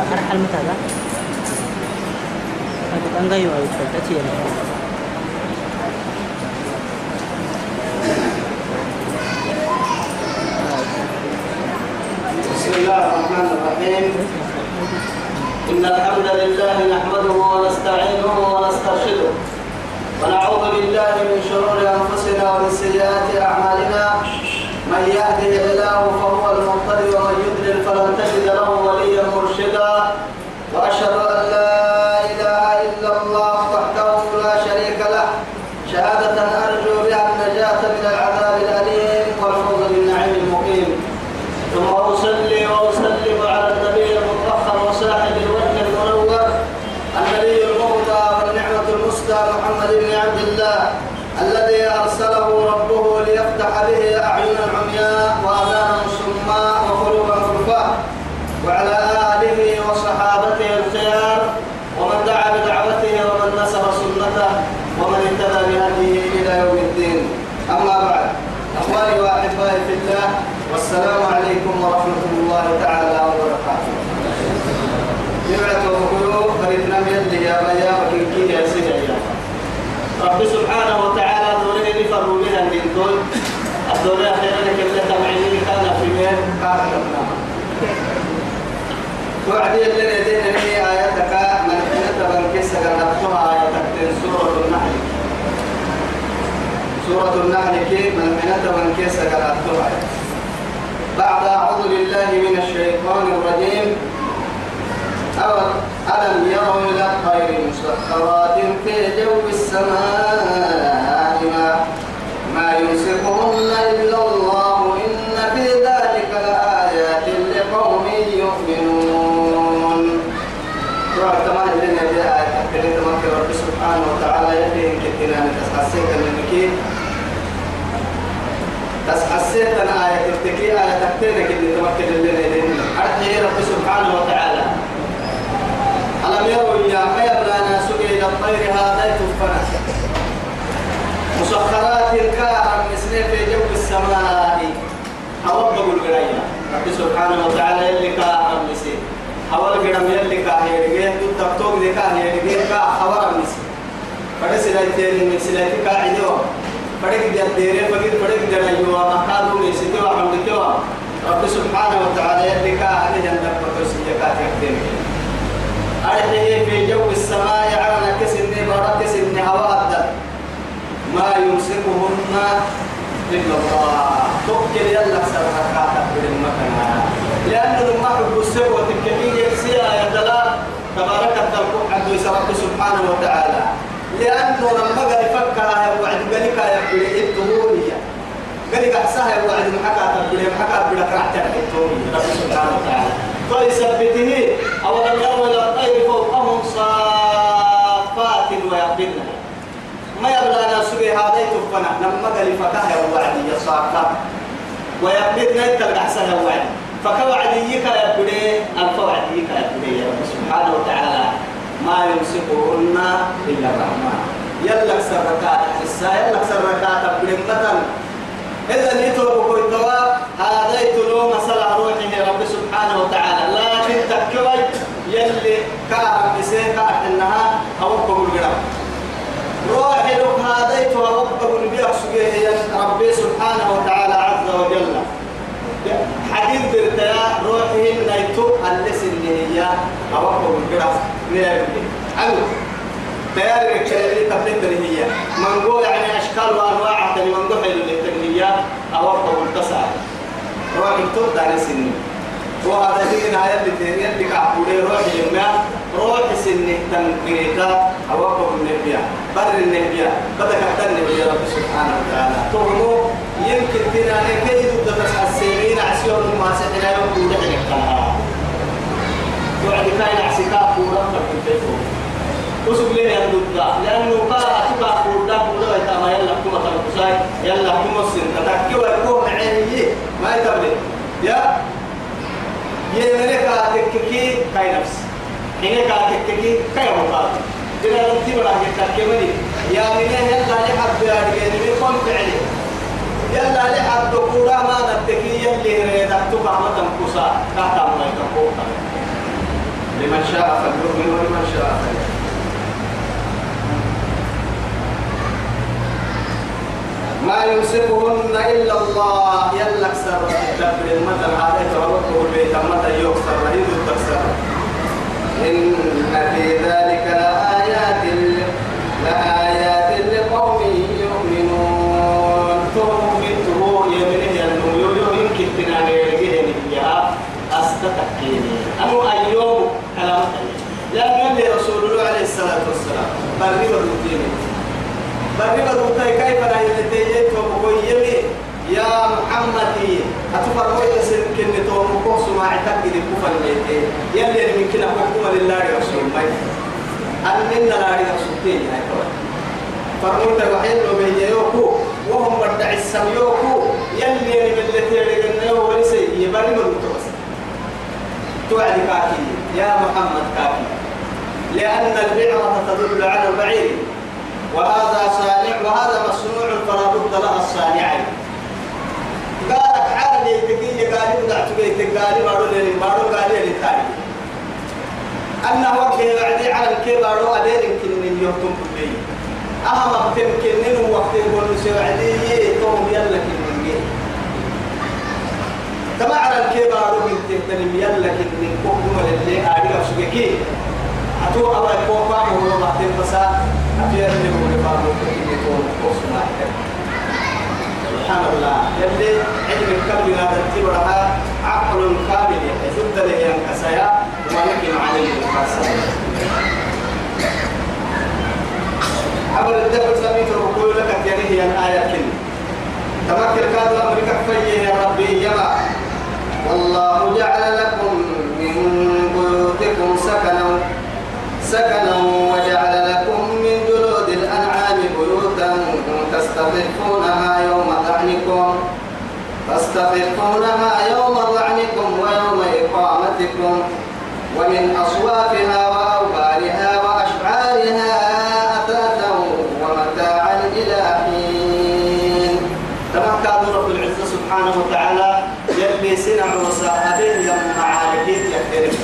أرحل متى ذا؟ هذا كان غير تأتي بسم الله الرحمن الرحيم. إن الحمد لله نحمده ونستعينه ونسترشده. ونعوذ بالله من شرور أنفسنا ومن سيئات أعمالنا. من يهده الله فهو المهتدي ومن يضلل فلن تجد له وليا مرشدا وأشهد أن لا إله إلا الله وحده لا شريك له شهادة أرجو بها النجاة من العذاب الأليم والفوز بالنعيم المقيم ثم أصلي وأسلم على النبي المطهر وصاحب الوجه المنور النبي المهدى والنعمة المسدى محمد بن عبد الله الذي أرسله ربه ليفتح به أعين العمياء وآذانا صماء وقلوبا غرفاء وعلى آله وصحابته الخيار ومن دعا بدعوته ومن نصر سنته ومن اهتدى بهديه إلى يوم الدين أما بعد أخواني وأحبائي في الله والسلام عليكم ورحمة الله تعالى وبركاته. نبعت وقلوب فريدنا يلي يا بيا وكنكي يا سيدي رب سبحانه وتعالى دوره لفروا بها الدين الدولة أخيرا كم تبعيني كان في مين قال وعدي اللي يدين هي آياتك من حين تبنكس قرأتها آياتك سورة النحل. سورة النحل كي من حين تبنكس قرأتها بعد أعوذ بالله من الشيطان الرجيم. ألم يروا إلى الطير مسخرات في جو السماء ما, ما يمسكهن إلا الله إن في ذلك لآيات لقوم يؤمنون. سبحانه وتعالى يدين كتنا نتسحسيك المكين تسحسيت أنا آية تكتكي آية تكتني كتنا تمكن لنا دين أرحي رب سبحانه وتعالى. ألم يروا يا خير لنا سئل الطير هذا تفنى مسخرات كاها مسنين في جو السماء. أوضب القراية رب سبحانه وتعالى يلي كاها مسنين أول قرام يلي كاها يرجع تكتوك ذي كاها يرجع كاها خبر مسنين pada silai teri ni pagi pada ki dia ayo makadu ni situ akan dikewa Rabbi subhanahu wa ta'ala yadika ani jannah pato sijakat yakdemi أرحيه في جو السماء على كسن بارك سن هواء ما يمسكهن إلا الله توكل يلا سرها كاتب بالمكان لأنه لما حب السوى تكفيه يكسيها يدلا تبارك التلقوا عبد رب سبحانه وتعالى لأنه لما قال يفكر يا وعد قال لك يا بلي الدهورية قال لك أحسها يا وعد محكا تبلي محكا بلك رعتك الدهورية رب سبحانه وتعالى. فلثبته أولم يروا إلى الطير فوقهم صافات ويقبلن. ما يبلغ ناس هذا يتفنى لما قال فتاه وعدي صافات. ويقبلن يتلقى أحسن وعد فكوعديك يا بني الفوعديك يا يا رب سبحانه وتعالى. ما يمسكهن إلا الرحمن. يلا سركات حسا يلا سركات بلمة إذا يتوب كويتوا هذا يتلو مسألة روحه رب سبحانه وتعالى. لكن تكوي يلي كارم بسيكا إنها أوقف القرام روحي لك هذا يتوى أوقف القرام ربي سبحانه وتعالى عز وجل. حديث برتيا اللي أوقف القرام نيربي ألو. تيار الكلمة تبدل هي من قول يعني أشكال وأنواع تاني من قول التنمية أو أربع التسع روح التوب دار سنة وهذا هي نهاية الدنيا اللي كعبولي روح يما روح سنة تنقيتا أو أربع النبيا بر النبيا بدك أحتر النبي رب سبحانه وتعالى. تهمو يمكن تنا كيد تدرس السنين عسيون ما سحنا يوم كل حين وعد كاين عسكاف ورفع في الفيسبوك وسوق ليه يندوك لأنه قال أتبع قولا قولا ويتاما يلا كما تلقصاي يلا كما السن تتكي ويكون عيني ما يتبلي يا يمنك تككي كاي نفس حينك تككي كاي مقال إذا لم تبرع تككي يا من يلا لحد بيارجين بيكون فعلي يلا لحد قولا ما نتكي يلي ريدك تبع متن كسا كاتا ما يتقوطا لمن شاء فليؤمن ولمن شاء فليكفر. ما يمسكهن إلا الله يلك سر تدبر المثل هذا توقف البيت متى يكسر رهيب تكسر إن في ذلك لآيات لآيات لقوم يؤمنون تؤمن تهو يمنه ينمو يمكن تنانيه يا أستتكيني أنو أيوم كلام لأن يلي رسول الله عليه الصلاة والسلام. بري ودوتيني بري ودوتي كيف لا يلتيجي وبقوي يمي يا محمد أتفر وين سنكن توم كوس ما اعتقد كفر ميتي يلي يمكن أحكم لله رسول الله. أننا لا رسول تين هاي فرموت الوحيد لو بين يوكو. وهم بدع السم يوكو. يلي يعني بالتي يرجعنا وليس يبرم المتوسط توعد كاكي. يا محمد كاكي. لأن البعرة تدل على البعير. وهذا صانع وهذا مصنوع فلا بد لها الصانعين. قالك حال لي تكي قال ودعت بيت قال بارو لي بارو قال لي تاني. أنه وقت بعدي على الكبار أدين يمكن أن يهتم بالبيت أهم تمكن إنه وقت يقول سعدي توم يلا كنني تبع على الكبار من تهتم يلا كنني كوكو اللي أعرف سبكي أتو أبا كوكا هو ما تنفسا أبير اللي نفهم كنني توم كوسما سبحان الله يلي علم الكبر هذا التبرها عقل كامل يحسد له ينكسيا ولكن عليه الكسر عمل الدفع سميت الركوع لك يعني هي الآية كن تمكن كاد أمرك فيه يا ربي يما والله جعل لكم من بيوتكم سكنا سكنا وجعل لكم من جلود الأنعام بيوتا تستخفونها يوم ظعنكم تستخفونها يوم ظعنكم ويوم إقامتكم ومن أصوافها وأوبارها وأشعارها أثاثا ومتاعا إلى حين تمكن رب العزة سبحانه وتعالى يلي سنع وساعدين يوم معاركين يكترم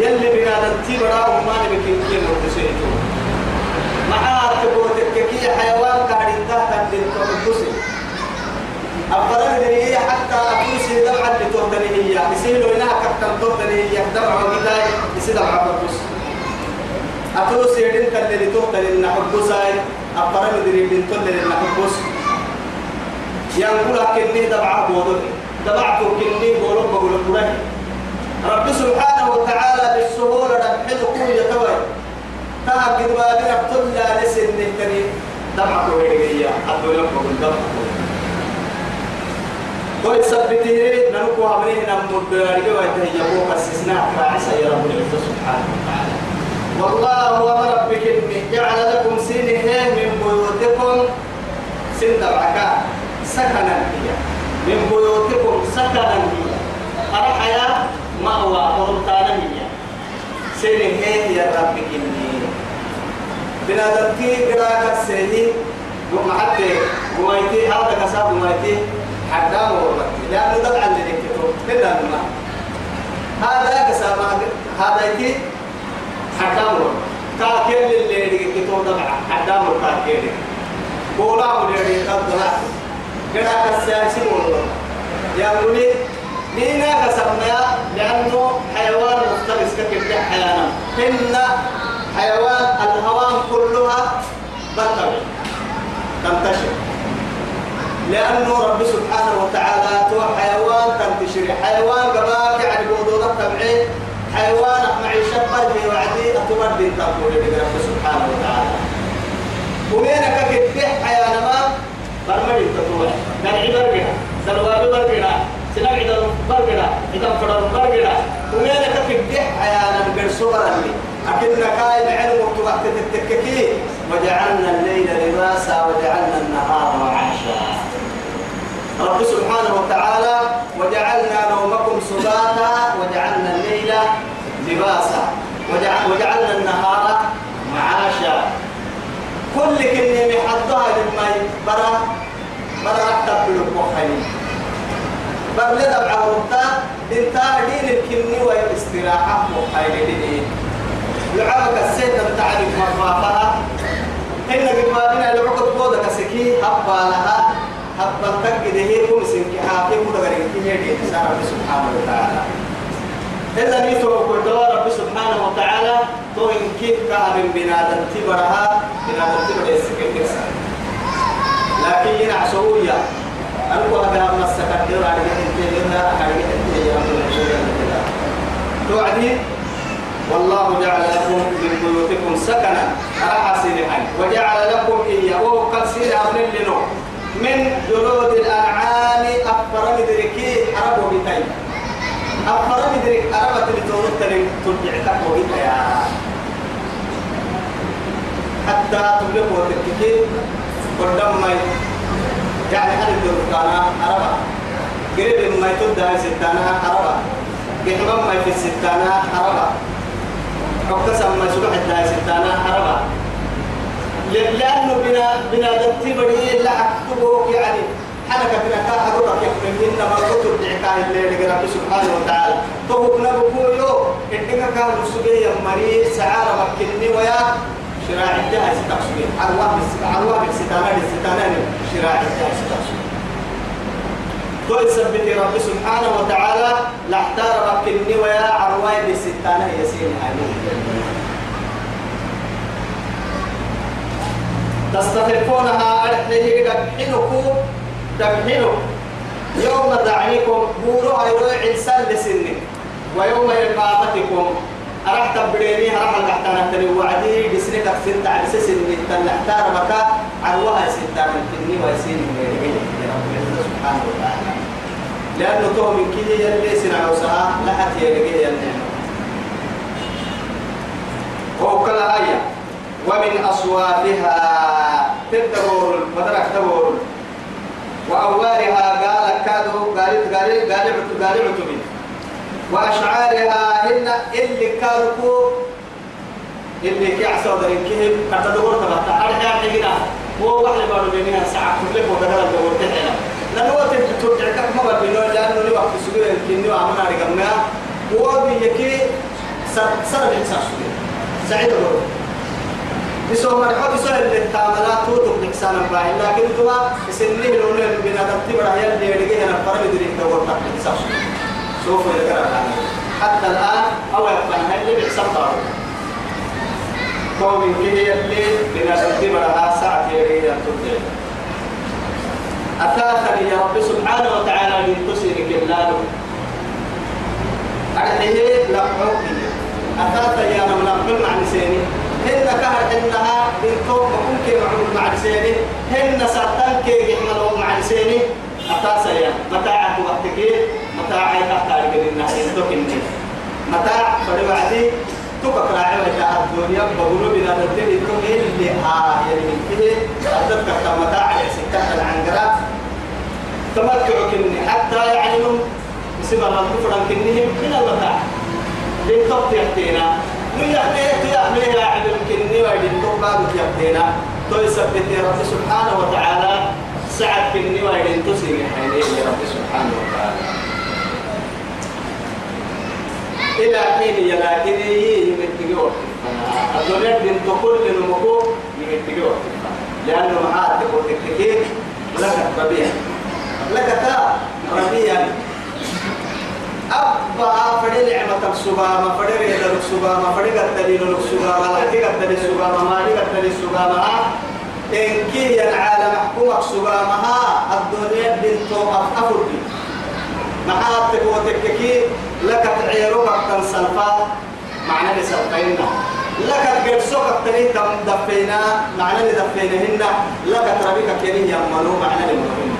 يلي بنادم تبرا وما نبكي كيف مرتسيتو معاه تبوتك كي حيوان قاعد تحت للتوكسي أفضل هي حتى أكوسي دمعة لتوتني هي. يسيلوا إنها كتن توتني هي. دمعة وقتاي يسي دمعة بكوس أتوسي تلي لتوتني إن حبوساي. أفضل دري بن تلي إن حبوس. ينقل كني دمعة بودك دمعة كني بولك بقول قرآن رب سبحانه وتعالى بالسهولة نبحث كل يتوي تهب قد ما بنا بطلع لسن نهتني دمعة وهي الدنيا بقول دمعة قل سبته ننكو عمريه نمد بارك ويتهيبوك استثناء فاعسى يا رب العزة سبحانه وتعالى. والله أمر بك جعل لكم سنه من بيوتكم. سن دبعك. سكنا هي من بيوتكم سكنا هي أرحيا؟ مأوى ورمتانا هي سنه يا رب كني. بنادمتي قراءة السيدي ومحتى وميتي هذا كساب وميتي حدام وربتي لأنه دلع اللي نكتو إلا ما. هذا كسامة هذا يتي حدام. وربتي تاكل اللي نكتو دلع حدام وربتي بولا ولي قدرة قراءة السياسي وربتي يا ولي لينا كسبنا لأنه حيوان مفترس كيف حيانا. إن حيوان الهوام كلها بطل تنتشر. لأنه رب سبحانه وتعالى تو حيوان تنتشر. حيوان قباك يعني بوضوء التبعين حيوان معيشة قلبي وعدي أتمر دين تقول رب سبحانه وتعالى. ومينك كتح حيوان ما برمي أكن كاي العلم وقت التككي وجعلنا الليل لباسا وجعلنا النهار معاشا رب سبحانه وتعالى وجعلنا نومكم سباتا وجعلنا الليل لباسا. وجعل وجعلنا النهار معاشا. كل كلمة محطها لما برا برا أكتب بالمخيم برا لدب عورتا انتا دين الكني جناحه وقايلين لعابك السيد تعرف مفافها إن قبائلنا لعقد بودك سكي هبا لها هبا تجد هي كم سنك كل غير كي هي رب سبحانه وتعالى. إذا نيتو قد رب سبحانه وتعالى تو إن كيف كان بنادم تبرها بنادم تبرها السكي لكن ينعسويا أنكو هذا مسكت دور على جهة لنا على جهة توعدي والله جعل لكم من بيوتكم سكنا. أرى سيرهاي وجعل لكم إياه وقد سير أبن لنو. من جلود الأنعام أكبر مدركي أربو بتاي أكبر مدرك أربة لتورط ترجع تقوى حتى تبلغ وتككي قدام ما يعني هل الدركانا أربع قريب ما يتدى ستانا أربع قحمم ما في الستانا أربع وقسم ما سبح الداي ستانا أربع لأنه بنا بنا دتي بدي لا أكتبه يعني. حنك بنا كا أقولك يحمل إنما كتب دعكاه اللي رب سبحانه وتعالى. توقنا بقولو إنك كان مسجي مريض سعارة مكني ويا شراع الجهة ستقصدين أرواح الستانة الستانة شراع الجهة ستقصدين تو يثبت رب سبحانه وتعالى. لاحتار مكني ويا عرواي بالستانة يسين هذه تستخفونها؟ أرحيه دبحنكم دبحنوا يوم دعيكم بورو أيروي عيسان لسنك. ويوم إقامتكم أرح تبريني أرح القحتان تري وعدي بسنة تكسر تعب سن تنحتار مكا عروها ستة من تني ويسين من رب سبحانه وتعالى. لأنه تو من كي يلي سنع لا حتى يلقي يلي وكلا آية. ومن أصواتها تدبر مدرك تدبر. وأوارها قال كادوا قالت قالت قالت قالت قالت وأشعارها هن اللي كانوا اللي كعسوا درين كهم قد تدور تبع تعال يا حقنا هو واحد بارو بينها ساعة. كل ما بدل الدور تحنا لأنه وقت ترجع كم مرة بينه لأنه لي وقت سجود كني وعمنا رجعنا هو بيجي سر سر الإنسان سعيد الله بسوا مرحبا بسوا اللي تعملات توتو نكسان باين لكن توا سنه لون بنا تبتي بڑا يا ديڑ أنا فرق دري دور تحت الإنسان سوف يذكر حتى الآن قوم كده اللي بنا تبرها ساعة يريد أن تبدأ. أتاثني يا رب سبحانه وتعالى من تسيرك الله أرحيه لقعوكي أتاث يا من نقل مع نسيني هن كهر إنها بنتو وكم كي معمول مع نسيني هن ساتان كي يحملوا مع نسيني أتاث يا متاعك وقتك. متاعي تحتاج لنا إنتو متاع فلوعدي. تبقى راعي الدنيا بقولوا بنا ندري أنتم اللي ها يعني كده أدبك كمتاع سكة العنقرة تمتعوا كني حتى يعني من بسم الله كفرا كنهم من المتاع لنطب يحتينا ويحمي يحمي يا عدم كني ويدين تقبل يحتينا تو يثبت رب سبحانه وتعالى. سعد كني ويدين تسير حينيه رب سبحانه وتعالى. إلى حين يلاكني يمتقوا الدنيا دين تقول لنمكو يمتقوا لأنه معاد تقول تكتكين لك ربيع لك تا ربيع. أبا فدي نعمة السبامة فدي ريد السبامة فدي قتلين السبامة لكي قتل السبامة ما لي قتل السبامة. إن كي العالم حكومة السبامة الدنيا دين تقول أفضل محاتك وتككي لك تعيرو بكتن سلفا معنى لسلفينا. لك التنين تم دفينا معنى لدفينهن لك تربيك كيني يمنو معنى لمنهن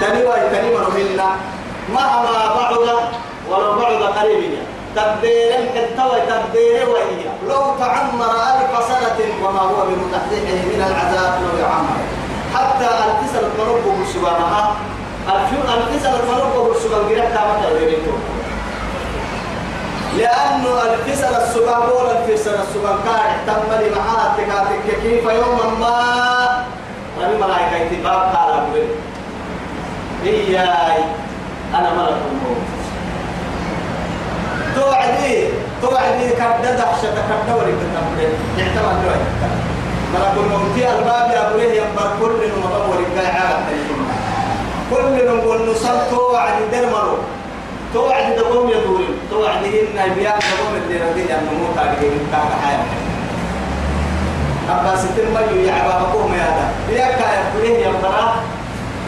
تني واي تني منهن مهما بعد ولو بعد قريب تبديل التوي تبديل وهي. لو تعمر ألف سنة وما هو بمتحدثه من العذاب لو يعمر. حتى التسل قلوبه سبحانها الفيو الفيسا الفرق والسبب غير كامل تغييرته لأنه الفيسا السبب ولا الفيسا السبب كان تم لي معاه تكاتك كيف يوما ما؟ ربي ملائكة اتباب قال أقول إياي أنا ملك الموت. توعدي توعد كرد دحشة كرد ولك تمرين يعتمد له ملك الموت الباب يا أبوه ينبر كل مطور القاعة كل نقول نصل توعد درمرو توعد دقوم يدورين. توعد إن بيان دقوم الديردين أن نموت عليه من كاك حياة أبا ستر ميو يعبا بقوم يا هذا بياك يا أبوه ينبرا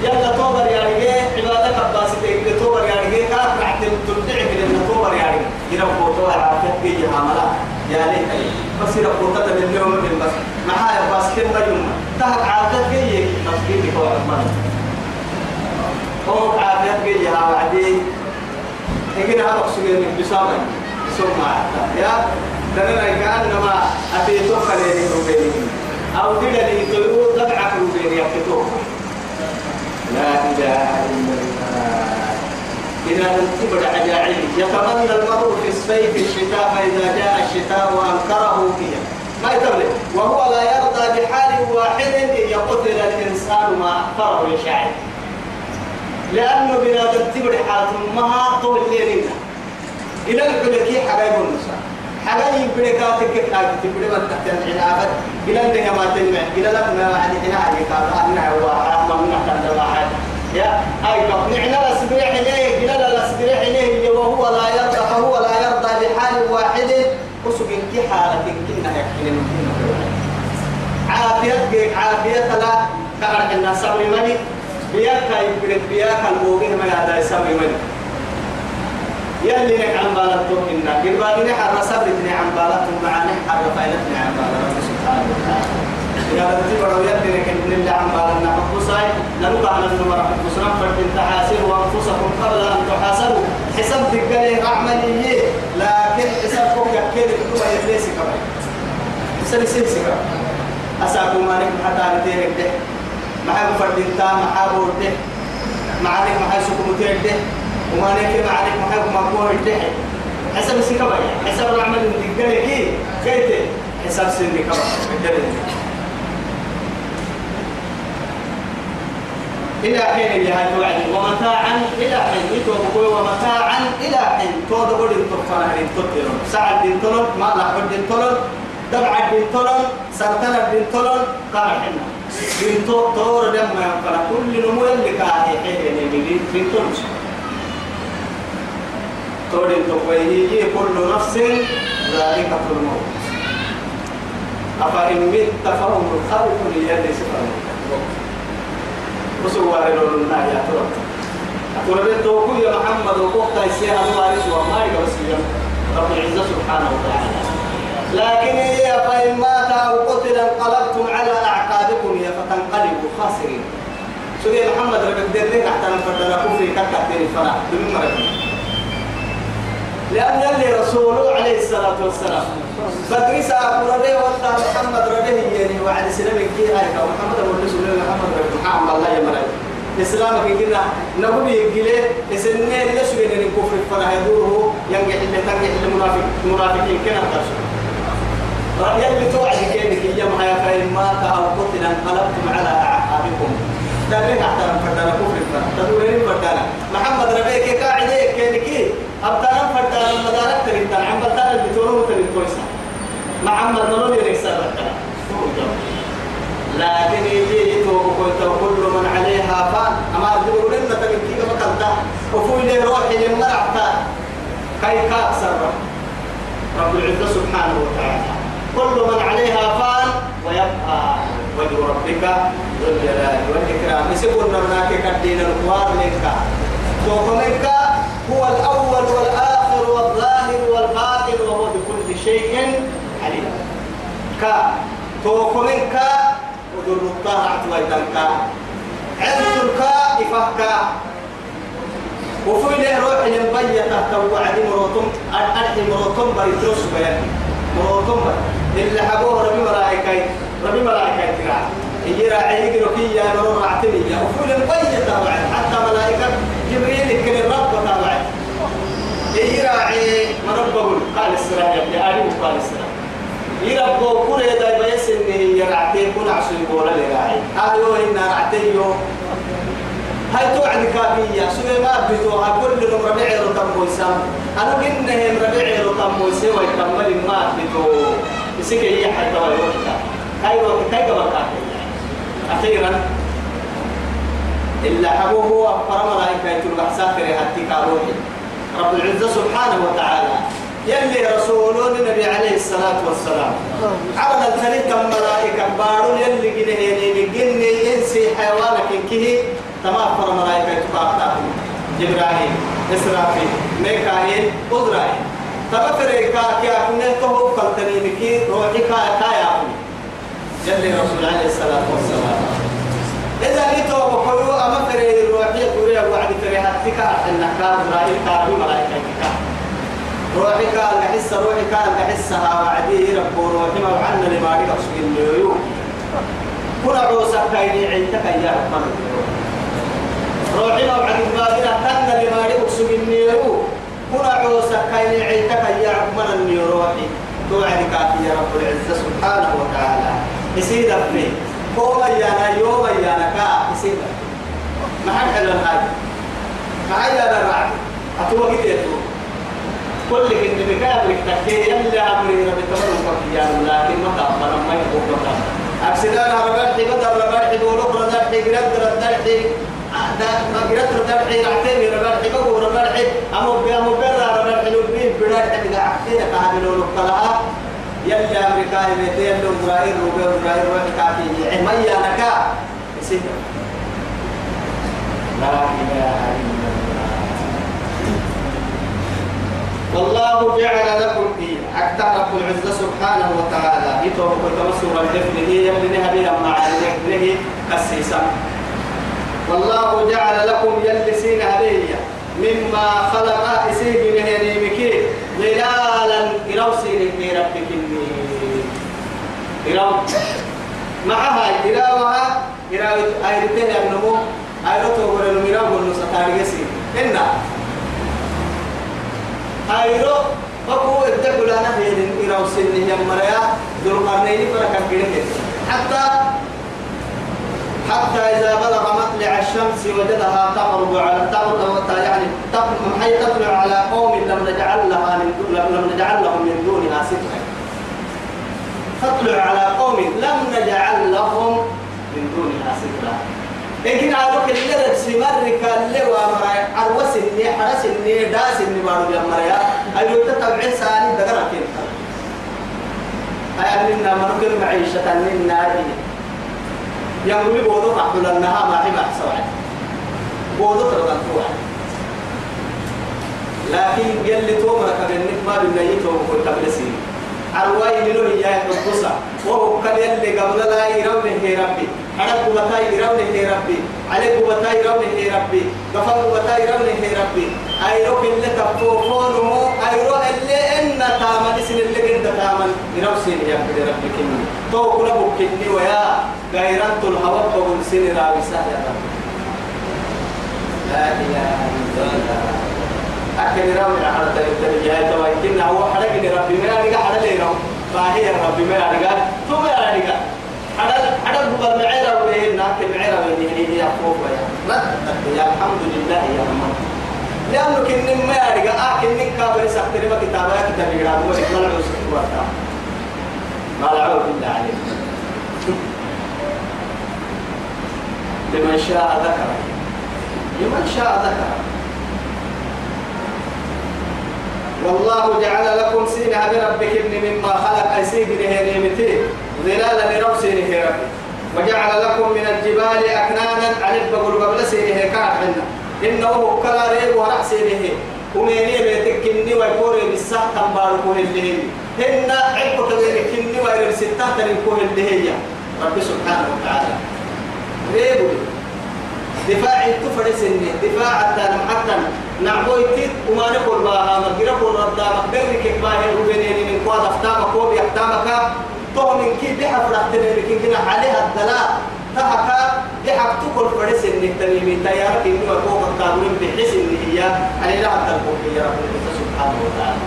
يلا توبر يا رجال عبادك أبا ستر توبر يا رجال كاك رح تبدع من توبر يا رجال يربو توبر عافية بيجي عملا يا ليت بس يربو تتا من اليوم من بس. معايا بس كم يوم تهك عافية بيجي مسكين هو عمال هو عافية بيجي ها وعدي هنا هذا سجل من بسامة ثم يا دلنا كأنما أتيتوك لين روبيني أو دلني تلو دبعك روبيني أتيتوك لا إله إلا الله. إذا تبدأ عجائب يتمنى المرء في الصيف الشتاء فإذا جاء الشتاء وأنكره فيها. ما يتمنى. وهو لا يرضى بحال واحد إن يقتل الإنسان ما أكثره يشاعر لأنه بنادم تبدأ حالة مها طول ليلنا إلى الحلكي حبايب النساء حبايب بركاتك كتاب تبدأ من تحت العنابة إلى النهاية ما تنمع إلى لك ما عندي هنا عليك هذا أنها واحد من نحن واحد يا أي نعنا الأسبريح إليه إلى الأسبريح إليه وهو لا يرضى فهو لا يرضى بحال واحد. وسق إنك حالة كنا يكفينا عافية عافية لا. كأر الناس مني بياك يبرد بياك الموجه ما هذا يسوي مني يلي نك عن بالتهم إنا. قرباني نحر صبرتني عن بالتهم مع نحر فايلتني عن بالتهم سبحانه وتعالى. يا ربي برو يدي لك ابن الله عم بالنا حقصاي نلقى على النمر حقصنا فرد تحاسبوا أنفسكم قبل أن تحاسبوا. حسب تقالي عملية لكن حسابكم يكيد الدوا يدريس كمان. حساب سيسي كمان. أساكم مالك حتى نتيرك ده. معاك فرد انت محابور ده معانك محاي سكم ده ومالك معانك محاي مقبور ده حساب سيكا حساب العمل اللي تقالي كي كيف حساب سيني كمان إلى حين اللي هاي توعد ومتاعا إلى حين يتوقع ومتاعا إلى حين تود قد هين تطلون ساعة دين ما لحد دين طلون دبع دين طلون سرطان دين قال حنا دين طور لما كل نمو اللي كاهي حين تقويه كل نفس ذائقة الموت. أفإن مت فهم الخلق ليلي سفر وسوى رب العزة سبحانه وتعالى. لكن هي فإن مات أو قتل انقلبتم على أعقابكم يا فتنقلبوا خاسرين. سوري محمد ربك درني تحت نفردنا كفري كتبتين الفرح. دون مرة لأن يلي رسوله عليه الصلاة والسلام. بدرس أبو ربي وقت محمد ربي يعني وعد سلام كي هاي. محمد أبو رسول الله محمد ربي محمد الله يمرأي إسلام كنا نقول يجيله. إسنة ليش بين الكفر فنا يدوره. ينجح اللي تنجح المنافق المنافقين كنا ترشوا يلي توعد كينك يا ما مات أو قتل انقلبتم على أعقابكم. دابين حتى فردنا كفر تدورين فردنا محمد ربي كي قاعد كينك أبتنا فردنا مدارك تريدنا عم بتنا اللي تورو تريد كويسة محمد نقول يريك سبب لكن يجي كنت كل من عليها فان. أما تقول لنا تبكي مكانتا وفوي لي روحي لمرعتا كي كأسر رب العزة سبحانه وتعالى. كل من عليها فان ويبقى وجه ربك ذو الجلال والإكرام. يسيبون نرناك كالدين الكوار لك توقمك هو الأول والآخر والظاهر والباطن وهو بكل شيء عليم. كا توقمك ودر الطاعة ويدنك عزك إفهك وفي له روح ينبي تحت وعد مروتم أرحي مروتم بريتروس بيان مروتم اللي حبوه ربي ملائكة ربي ملائكة تقع يجي راعي يقرأ كي يا مرور رعتني وفي له ينبي تابعد حتى ملائكة جبريل كل الرب تابعد يجي راعي مربه قال السلام يا ابن آدم قال السلام يربو كل يدا بيس إنه يرعتي كل عشر يقول لي راعي. هايو إن رعتي يو هاي توعد كافية. سوى ما بتوها كل يوم ربيع رتم ويسام أنا قلنا ربيع رتم بقول سوى يكمل ما بتو يسكي أخيرا إلا هو فرما ملائكة يتلقى سافر حتى كاروحي رب سبحانه وتعالى يلي رسول النبي عليه الصلاة والسلام. على الثالث ملائكة بارون يلي جني إنسي حيوانك إنكيه تمام فرما ملائكة يتلقى جبرائيل إسرافيل ميكائيل أزرائيل. تبفريكا كي أكون تهو قلتني مكي روحي كا كايا. يلي رسول عليه الصلاة والسلام. إذا لتو بقولوا أما فري روحي قولي أبو عدي فري هاتك أنك إسرائيل كارو ملائكة روحي كان لحس روحي كان لحسها وعدي رب روحي ما وعنا لما ريك أسوي الليو كنا عوسى كايني عيتك يا رحمن روحي ما وعدي بادنا تنا لما ريك أسوي الليو كنا عوسى كاين عيتك يا عمر النيروحي توعد كافي يا رب العزة سبحانه وتعالى. يسيد ابني قوم يانا يوم يانا كا يسيد ما حد حلو ما حد هذا رعد أتوقع كده كل كن بكاب لك تكي يلا أمري ربي تمر وكفيا لكن ما تأمر ما يقول بكا أكسدان ربنا حبدا ربنا حبولو ربنا حبدا ربنا حبدا ما قرأت حي رعتين حي بقو ربنا حي أمو بي أمو بي ربنا حي لبين بنا حي عقتين كهامل ولقلها يلا أمريكا يمتي يلا إسرائيل روبي إسرائيل روبي كافي. نكا يسير لا إله إلا الله. والله جعل لكم إيه حتى رب العزة سبحانه وتعالى. يتوب كتمسور الدفن هي يبني هبيلا مع الدفن كسيسا والله جعل لكم يلسين علي مما خلق إسيب من مكي ظلالا إروسين في ربك إرو معها إراوها. إراو أيرتين النمو أيرتو غير الميراو والنسطاريسي إنا أيرو فكو الدبل أنا هي إروسين هي مريا ذو القرنين فركا حتى حتى إذا بلغ مطلع الشمس وجدها تغرب على تغرب يعني حي تطلع على قوم لم نجعل لها من لم نجعل لهم من دونها سترا تطلع على قوم لم نجعل لهم من دونها سترا لكن عارف اللي سمرك اللي وامر عروس اني حرس اني داس اني بارو يا مريا أيو تتبع ساني دغرا كنت أي اننا مركل معيشة اننا يقول بودو عبد النها ما هي محسوعة بودو ترى تروح لكن قال لي تومر كبنك ما بالنيت وكل تبلسي أرواي منو هي القصة وهو كان يلي قبل لا يرون هي ربي. حرق بتاي يرون هي ربي. عليك بتاي يرون هي ربي. غفر بتاي يرون هي ربي. أيرو كل تفوفونه أيرو اللي إن تامن سن اللي قد تامن. سن يا ربي كني. تو كنا بكني ويا. غيرت الهواء بقول سن راوي يا رب. لا إله إلا الله. أكل راوي على تلك جاي توا يمكن هو حرق إن ربي ما يرجع حرق لي راو فهي ربي ما يرجع ثم يرجع حرق حرق بقول معيرة ناكل معيرة وين هي هي فوق يا يا الحمد لله يا رب. لأنه كن ما يرجع آه كن كابر سكتري ما كتابة كتاب يقرأ. هو يقرأ له سكتوا ما لعوه بالله عليه. لمن شاء ذكر لمن شاء ذكر والله جعل لكم سين بربك ابن مما خلق. أسيق نهيمتين ظلالا لربسين ربي وجعل لكم من الجبال أكنانا عن البقر قبل سينه كان إنه كلا ريب ورح سينه وميني بيتكني ويكوري بالساعة تنباركوه اللي هي هن عبق تبينكني ويرب ستة تنكوه اللي هي رب سبحانه وتعالى. ريبو دفاع تفرس دفاع حتى حتى نعبوي تيت وما نقول بها مقرب الرد مقدر كيف باهي. وبيني من قواد أفتامك كوبي تو من كي بحف رحت لكن كنا عليها الدلاء تحكا بحف تقول فرس انك تنمي تيارك اني وقوم القانون بحس ان هي علي لا تلقوا يا رب سبحانه وتعالى.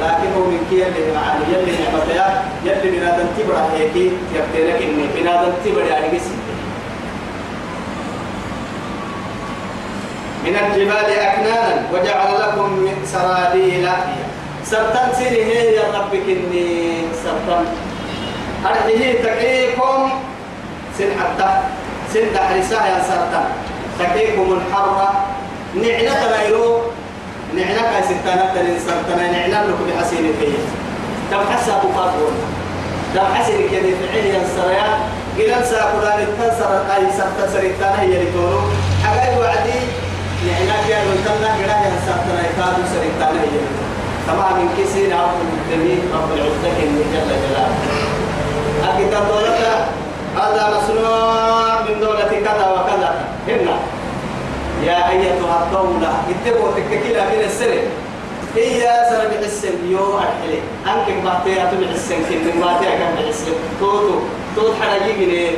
لكن هو من كي اللي معاني يلي نعمتها يلي بنادم تبرع هيك يبتلك إني بنادم تبرع يعني قسم من الجبال أكنانا وجعل لكم من سرابيل سرطان سيني هي يا ربك إني سرطان. أرحيه تكيكم سن حتى سن دحرسا يا سرطان تكيكم الحرة. نعنى تنايرو نعنى كاي ستانا تنين سرطان نعنى لك بحسين فيه تم حسا بفاقون تم حسين كده فعيه يا سريان قلن ساقلان التنسر أي سرطان سرطان هي لتونو. حقائي وعدي. نعنى كيان وانتنا قلن يا سرطان يكادو سرطان هي لتونو. طبعا من كسين عبد المدمين رب العزة. جل جلاله. أكيد الدولة هذا مصنوع من دولة كذا وكذا هنا يا أيتها الدولة اتبعوا تككيلا من السنة هي سنة بحسن يو أحلي أنك بحتي أتو بحسن كن بحتي أكم بحسن توتو توت حرجي جنيه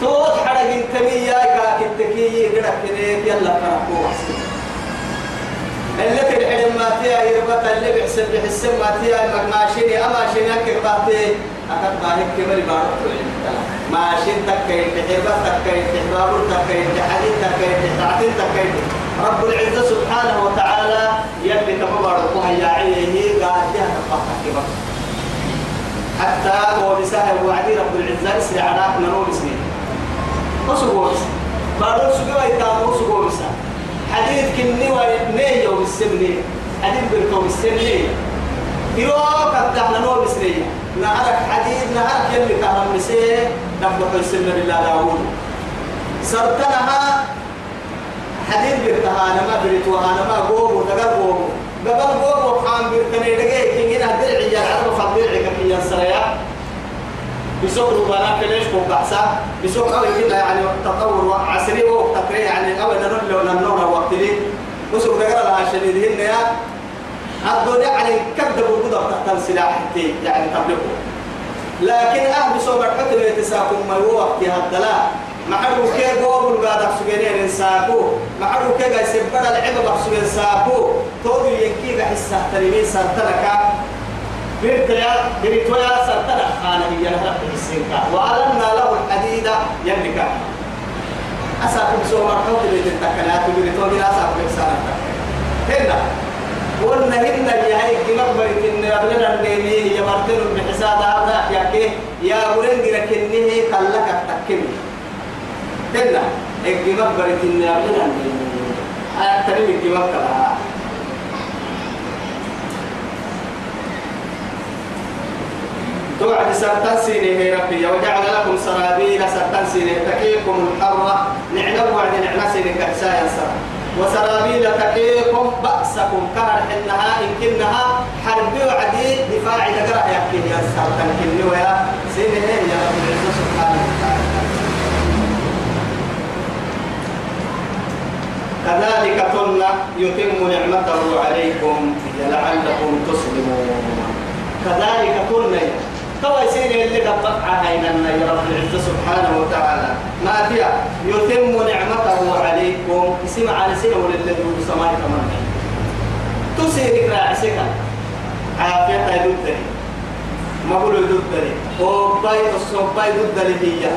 توت حرجي تمية كاكتكي قدك كنيك يلا فرقوا حسن اللي تدعي ما تيا يربط اللي بحسن بحسن ما تيا ماشيني أما شينك بحتي أكاد باهك كمري بارك ماشين تكين تحبة تكين تحبابر تكين تحديد تكين تعتين تكين رب العزة سبحانه وتعالى يلي تبارك وهي عيه قاعد يهتم حتى هو بسهل وعدي رب العزة يسري على نور سنين وسقوس بارو سقوا يتامو سقوا بسا حديث كني ونيه وبالسمني حديث بركو بالسمني يروك التحنا نور بسنية نهارك حديد نهارك يلي كهرم مسيه نبدأ السنة لله داود سرتنها حديد برتها أنا ما بريتوها أنا ما قوم ودقر قوم قبل قوم وحام برتني دقيق كي هنا درعي يا عرب فضيعي كي ينسريا بسوق ربنا كليش فوق بحسا بسوق أول كده يعني تطور عصري وتقريع يعني أول نرد ولا النور وقت لي. بسوق دقر لها شديد هنا الدنيا على كبد وجودة تحت السلاح يعني تبلغه لكن أهل بسوق الحكم يتساكم ما هو وقت هذا محلو كي قوم قاعد سجنين إنساكو محلو كي قاعد سبب العبة بحسب إنساكو تودي ينكي بحسة تريمين سرتلك برتيا بريتويا سرتلك أنا هي لها السنكا وألنا له الحديد يملك أساكم سوى مرحوك اللي تتكلات بريتويا أساكم إنسانا هنا. قلنا هن يا هيك مقبرة إن قبلنا النيمي هي مرتين بحساب هذا يا كي يا ولن جرك إنه كلك تكمل هنا هيك مقبرة إن قبلنا النيمي أكثر من مقبرة توعد سرطان سيني هي ربي وجعل لكم سرابيل سرطان سيني تكيكم الحرة. نعلم وعد نعنا سيني كأسايا سرطان. وسرابيل تقيكم بأسكم. كهر إنها إن كنها حرب وعدي دفاع نقرأ يحكي يا سلطان كني ويا سينه يا رب العزة سبحانه وتعالى. كذلك كنا يتم نعمته عليكم لعلكم تسلمون. كذلك كنا توا يصير اللي عيننا يا رب العزة سبحانه وتعالى. ما فيها. يتم نعمته عليكم. اسم على سنة وللذي السماء كمان تسير راعسك عافية يددني ما بقول يددني وباي الصوباي يددني هي.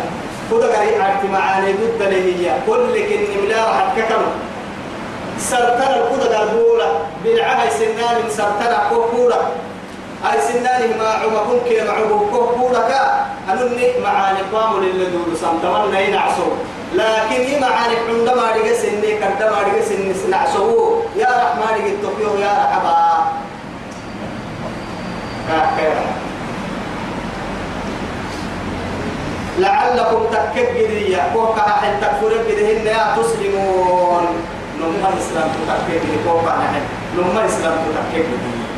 كذا قري عرفت معاني يددني هي. كل كن ملا راح كم سرطان الكذا قربولة بالعها سنان سرطان كوكولة أي سنانه ما عمكم كي معه كوكولك أنني معاني قام للذول سمتمنى ينعسو لكن يما عاني عندما رجع سني كندما رجع سني نعسو يا رحمن رجع تقيو يا رحبا لعلكم تكبرية كوكا حين تكفرين بدهن يا تسلمون نمر إسلام تكبري كوكا حين نمر إسلام تكبري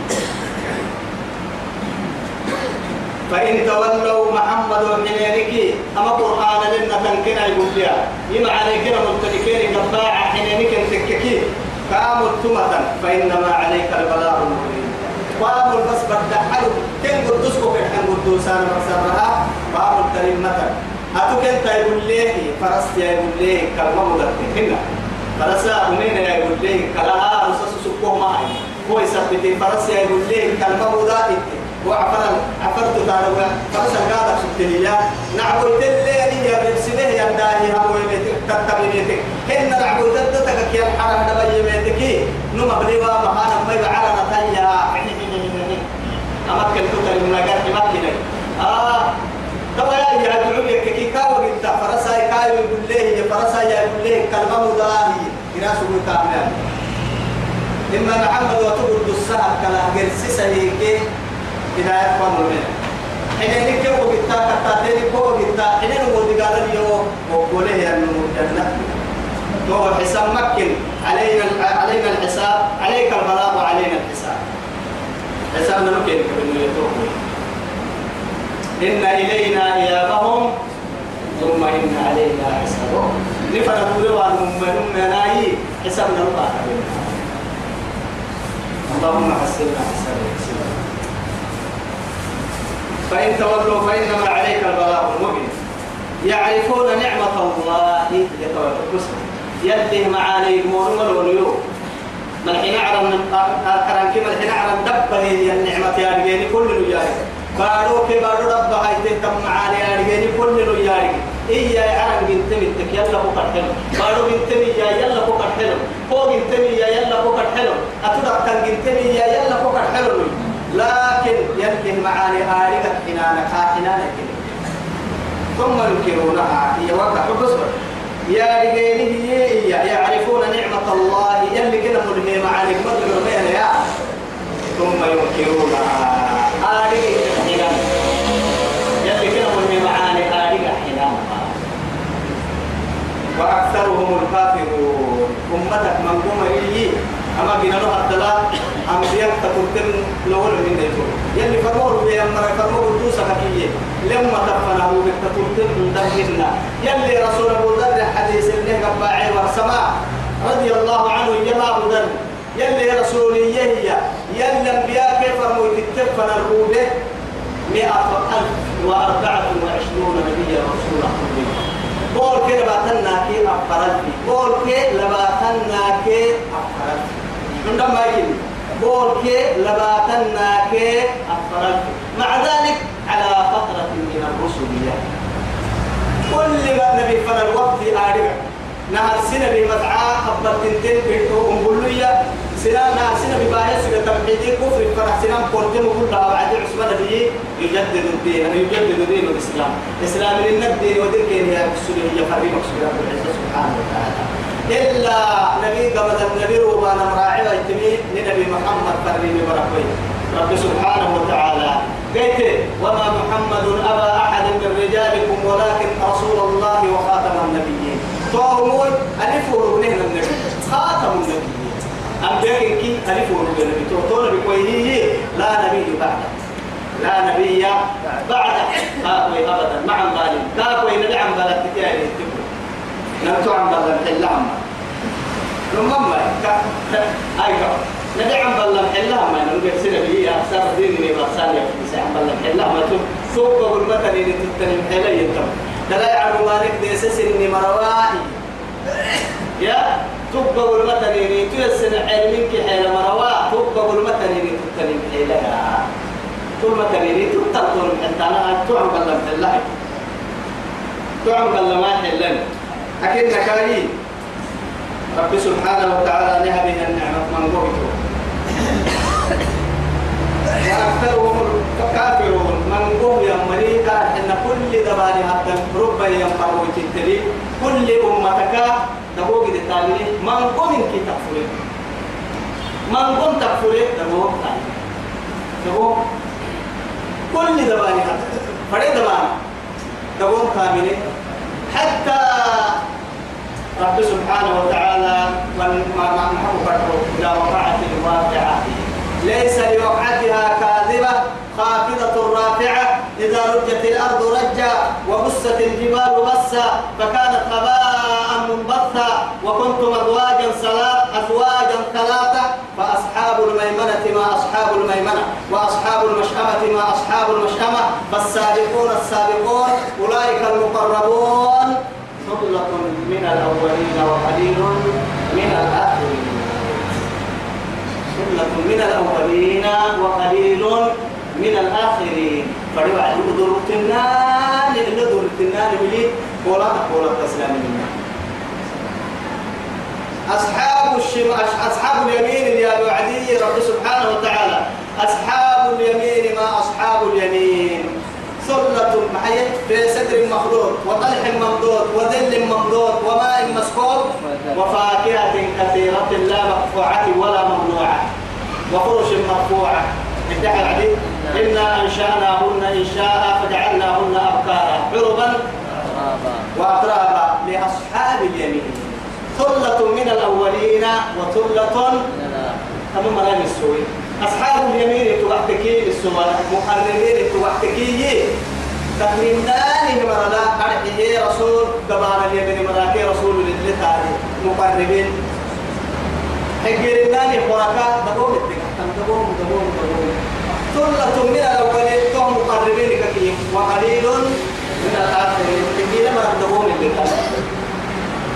فإن تولوا محمد وحنينك أما قرآن لنا تنكنا يقول لها يما عليك ملتنكين قباعة حنينك تككي كامل تمة فإنما عليك البلاغ المبين. قاموا بس بدحلوا كن قدسكو في حن قدوسان مكسرها مثلا أتو كنت يقول ليه فرست يقول ليه كلمة هنا. فرسا أمين يقول ليه كلها رسس سكوه معي. هو يثبت. فرس يقول ليه كلمة وعفر نولا فأسا قادة شكته يا نعبو يتلي أني يا ربسنه يا داهي هاو يميتك تتغيبيتك هن نعبو تدتك كي الحرم دبا يميتك نما بليوا مهانا ميبا على نتايا أمكن كتر من نقاط مكيني آه طبعا يا عبدالعلي كي كاو قلت فرسا يكاو يقول ليه يا فرسا يقول ليه كلمة مداهي جراسو بتعمل إما محمد وتبرد السهر كلا جرسي سهيكي هداية فضل منه حين هيك هو بيتا كتاتين هو حساب علينا الحساب. عليك البلاغ وعلينا الحساب. حسابنا ممكن يتوقع إن إلينا إيابهم. ثم إن علينا حسابهم. نفر نقول عن من ناي حسابنا الله اللهم حسنا حسابنا. فإن تولوا فإنما عليك البلاغ المبين. يعرفون نعمة الله يده معاني مورم الوليو من حين أعلم أكرم كما الحين أعلم دبه هي النعمة يا رجالي كل نجاري بارو كي بارو رب هاي تهتم معاني يا رجالي كل نجاري إيا يعلم بنت بنتك يلا بكر حلو بارو بنت يا يلا بكر حلو فوق بنت يا يلا حلو أتدق كان بنت يا يلا بكر حلو لكن يده معاني آلهة حنانك حنانك ثم ينكرونها. هي وقع بصبر يا رجاله يعرفون نعمة الله. يلي كده ملهم عليك مدر يا. ثم ينكرونها. آلهة حنان. يلي كده ملهم عليك آلهة حنان. وأكثرهم الكافرون. أمتك من قوم إليه أما بنا له الدلاء أم بيك تقولتم لول من نيتو يلي فرمور بي أما فرمور دوسا كفية لما تفنه بك تقولتم دمنا يلي رسول أبو ذر حديث اللي قباعي وسماع رضي الله عنه يما أبو ذر. يلي رسولية هي. يلي أنبياء كيف فرموا تتفن الروبة مئة ألف وأربعة وعشرون نبيا رسول الله بول كي لباتنا كي أفرد بول كي لباتنا كي أفرد عندما يجي بول كي لباتنا أفرد مع ذلك على فترة من الرسل كل ما نبي فن الوقت آرقا نهر سنة بمدعاء خبر تنتين بيتو أمبولية سنة نهر سنة بباية سنة تبعيدي كفر فرح سنة قرتم كلها وعد عثمان به يجدد الدين. يجدد دين الإسلام إسلام الدين ودين هي مقصودة هي فريق سبحانه وتعالى. إلا نبي قبل النبي ربنا مراعي ويتمي لنبي محمد فريم بركوي رب سبحانه وتعالى. قلت وما محمد أبا أحد من رجالكم ولكن رسول الله وخاتم النبيين. توهمون ألف وربنه النبي خاتم النبيين. أنبياء كي ألف وربنه النبي توهمون بكويه لا نبي بعده. لا نبي بعد كاكوي أبدا. مع ظالم كاكوي نبي عن بلد تبقى نمتو عن بلد حلام نمم أيوة. نبي عن بلد حلام ما نقول سنة بي أكثر دين من بحسان يكفي عن بلد حلام ما تقول سوق بالمثل اللي تتنم حلا يتم. تلا يعلم مالك ديسس إني مرواحي يا تبقى بالمثل اللي تيسن علمك حيل مروا تبقى بالمثل اللي تتنم حلا ثم تريني تتطور أنت أنا تعم بلا محلها تعم بلا ما حلن أكيد نكاي رب سبحانه وتعالى نهبه النعمة. من قبته وأكثرهم كافرون من قوم يمري قال إن كل دبان حتى رب ينفروا تتري كل أمتك دبوك دتالي من قوم كي تكفرين من قوم تكفرين دبوك دبوك كل دباني فري دبان دبون كاملين حتى رب سبحانه وتعالى نحو فرحه إلى وقعت الواقعة. ليس لوقعتها كاذبة خافضة رافعة. إذا رجت الأرض رجا وبست الجبال بسا فكانت هباء منبثا. وكنتم أزواجا أزواجا ثلاثة. فأصحاب الميمنة ما أصحاب الميمنة وأصحاب المشأمة ما أصحاب المشأمة. فالسابقون السابقون أولئك المقربون. ثلة من الأولين وقليل من الآخرين. ثلة من الأولين وقليل من الآخرين. فريوا على دور التنان اللي دور التنان بلي ولا تقول التسلام منا أصحاب الشم أصحاب اليمين يا وعدي رب سبحانه وتعالى. أصحاب اليمين ما أصحاب اليمين؟ ثلة هي في سدر مخلوط وطلح ممدود وذل ممدود وماء مسكوب وفاكهة كثيرة لا مقطوعة ولا ممنوعة وفرش مرفوعة. الدحر عليه إنا أنشأناهن إنشاء فجعلناهن أبكارا عربا وأترابا لأصحاب اليمين. ثلة من الأولين وثلة تمام مرام السوي أصحاب اليمين توحتكي بالسوى محرمين توحتكي تقريبناني مرلا أرحيه رسول دبار اليمين مراكي رسول لله تعالى مقربين حجرناني حركات دبوم الدكتم دبوم دبوم دبوم. ثلة من الأولين توم مقربين كثير وقليل من الآخرين. حجرنا مرة دبوم اللي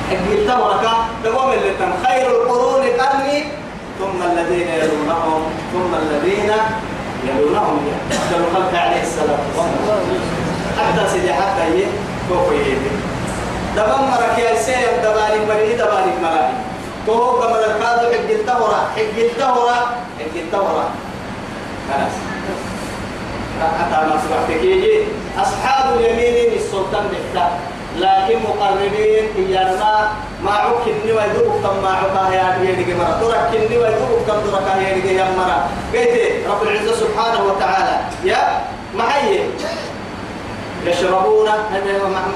حجرت مركا دبوم اللي خير القرون الذين يلونهم ثم الذين يلونهم أفضل الخلق عليه السلام. حتى سيدي حتى هي فوق يدي دبم مرك يا سير دبالي مري دبالي مري تو كما الكادو حق التورا حق التورا حق التورا خلاص. حتى ما سبحتك يجي أصحاب اليمين السلطان بحتا لكن مقربين إيانا ما عكني ويدوك تم ما عكاه يا ديني مرة. تركني ويدوك تم تركاه يا ديني مرة. قلت رب العزة سبحانه وتعالى. يا محيي. يشربون.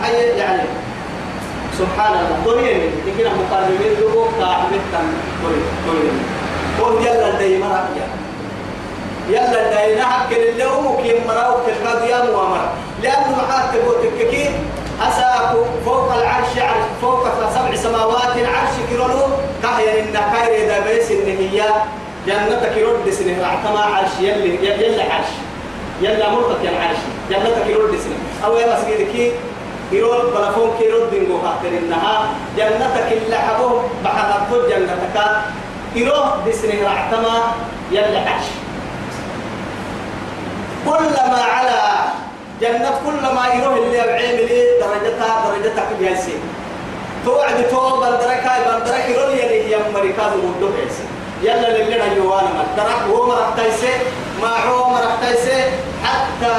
محيي يعني. سبحان الله طريقين يمكن مقربين دوك تعبت تم طريق قول يلا دي مرة يلا دي نحك اللي هو كي مرة وكذا يا مؤامرة لأنه محاك تقول تككين أساك فوق العرش عرش فوق سبع سماوات العرش كيرولو كهيا إن كاير إذا بيس إن هي جنتك يرد سنه. اعتمى عرش يلي يلي عرش. يلا مرتك يا عرش. جنتك يرد سنه. أو يا مسجدك يرول بلفون كيرود دينغو خاطر إنها جنتك اللي حبوه بحثت جنتك. يروح دسنه اعتمى يلي عرش. كلما على جنة كل ما يروح اللي بعمل درجتها درجتها كل يسي توعد تو بندرك هاي بندرك يروح يلي يا مريكان ودو يسي يلا اللي لنا جوانا ما درك هو مرح تيسي ما هو مرح تيسي. حتى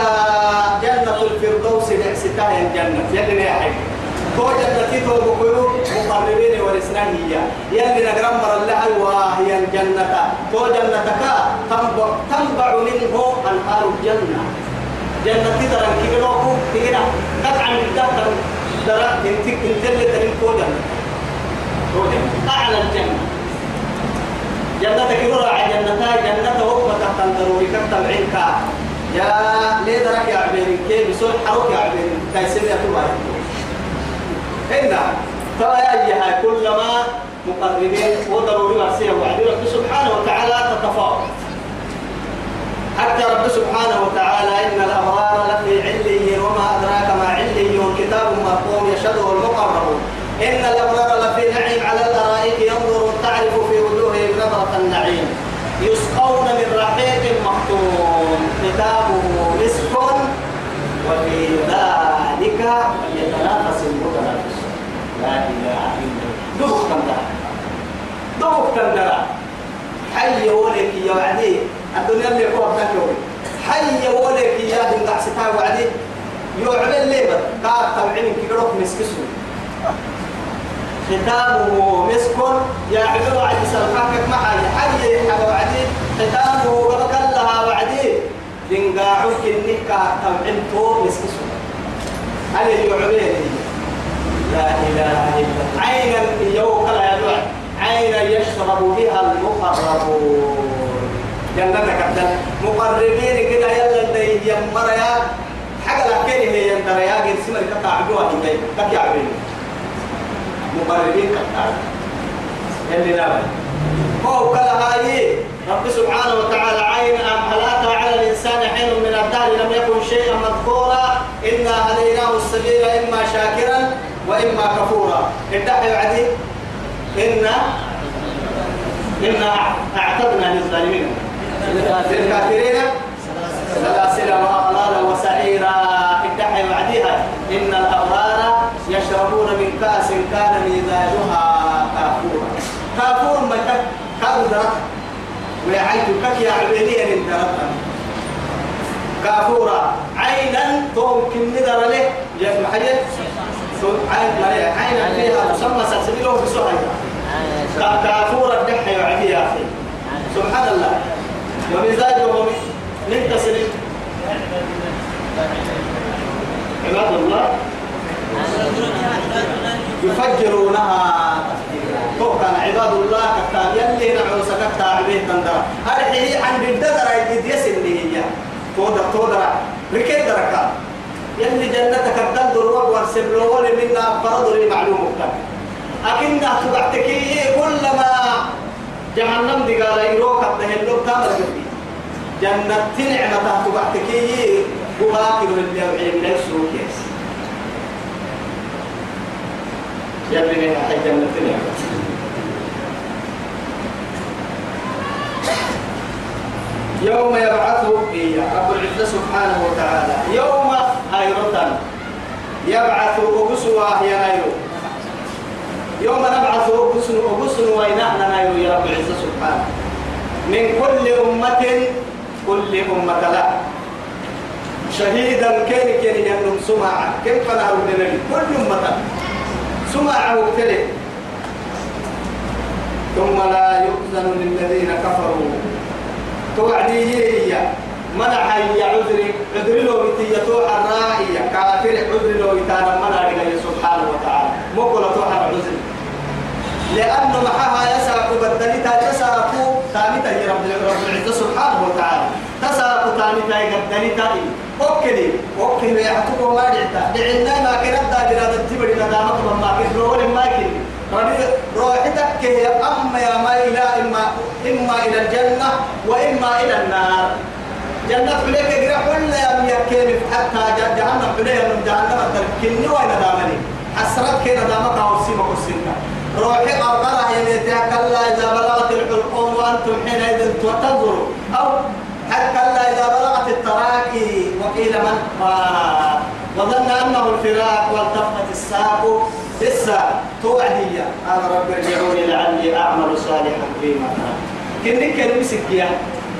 جنة الفردوس نحستها الجنة. يلي يا حي تو جنة تو بقولوا مقربين ورسنا هي. يلي نقرم مر الله وهي الجنة. تو جنتك تنبع تنبع منه أنهار الجنة. جنة تدرى كي نوكو تيجينا قطعا من دهتر درا انتك انتل تنين كوجا كوجا أعلى الجنة. جنة كبيرة على جنة جنة وقفة تحت ضروري كتب عينك. يا ليه درك يا عبيرين كيف بسول حروك يا عبيرين تايسين يا توبا هنا فيا أيها كلما مقربين وضروري وعسيه وعدي رب سبحانه وتعالى تتفاوت حتى رب سبحانه وتعالى إن الأبرار لفي عليين وما أدراك ما عليون كتاب مرقوم يشهده المقربون. إن الأبرار لفي نعيم على الأرائك ينظرون تعرف في وجوههم نظرة النعيم. يسقون من رحيق مختوم كتابه مسك وفي ذلك يتنافس المتنافسون لا إله إلا الله. دوك تندرى دوك تندرى حي ولك يا وعدي الدنيا اللي يقوم تكوي حي ولك يا دين قعستا وعدي يعمل ليبر قال تبعين كيروك مسكسو ختامه مسك. يا عبد عدي سلفاك معي حي. حي وعدي ختامه قبك لها وعدي دين قاعوك النكا تبعين تو مسكسو هل يعمل. لا إله إلا عينا يوكل يا دعاء عينا يشرب بها المقربون. جنتك عبد مقربين كده يلا دي يمر يا حاجة لكن هي ينتر يا جن سمر كتعبوها هندي كك يعبين مقربين كتعب يلي هو كلا هاي. رب سبحانه وتعالى عين أم هل أتى على الإنسان حين من الدهر لم يكن شيئا مذكورا. إنا هديناه السبيل إما شاكرا وإما كفورا. ادعي عدي. إنا إنا أعتدنا للظالمين. للكافرين سلاسل وأغلالا وسعيرا ادعي بعدها إن الأبرار يشربون من كأس كان مزاجها كافورا كافور ما كافور درك. ويعيد كك يا عبيدية درك. كافورا. عينا توم كن ندر له. يا محيط. عين مريء عينا فيها مسمى سلسبيله بسهية كافورا الدحة يعدي يا أخي سبحان الله. ومزاجه من تسليم عباد الله. يفجرونها توكل عباد الله كتاب يلي نعوس كتاب به تندر هذه عند الددر يجد يسن هي؟ تودر تودر. لكي دركا. يلي جنتك الدندر وقوار سبلوول منا فرض لي معلوم أكنها تبعتكي كلما جهنم دي قال يروك التهلو تامر قلبي جنة نعمة بغاكر اللي أوعي من السوق يس يلي من حي جنة نعمة. يوم يبعثه إيه رب العزة سبحانه وتعالى يوم هيرتن يبعث أبسوا يا نيرو يوم نبعث أبسوا وينحنا نيرو يا رب العزة سبحانه. من كل أمة كل أمة لا. شهيدا كان كان ينم سمع كيف نهر النبي كل أمة. سمع وكله ثم لا يؤذن للذين كفروا. توعدي هي. منع هي عذري عذري لو بتيتو الرائية. كافر عذري لو يتانا منع سبحانه وتعالى. مقولة توحى عذري لأنه معها يساق بدلتا تساق ثابتا يا رب العزة سبحانه وتعالى. تساق ثابتا يقدلتا أوكي أوكي يحكوا ما دعتا. دعنا ما كنا دادنا تبدي ندامك ما كنا رول ما كنا روحتك هي أما يا ما إلى إما إما إلى الجنة وإما إلى النار. جنة حليك يقرأ حل يا ميكين حتى جهنم حليك من جهنم تركني وين دامني حسرت كي ندامك أو سيمك السنة. روحي قرقرة يليتها كلا إذا بلغت الحلقوم وأنتم حينئذ تنظروا أو كلا إذا بلغت التراكي وقيل من وظن أنه الفراق والتفت الساق. لسه توعدية. قال رب ارجعوني لعلي أعمل صالحا فيما كنك كلمة سكية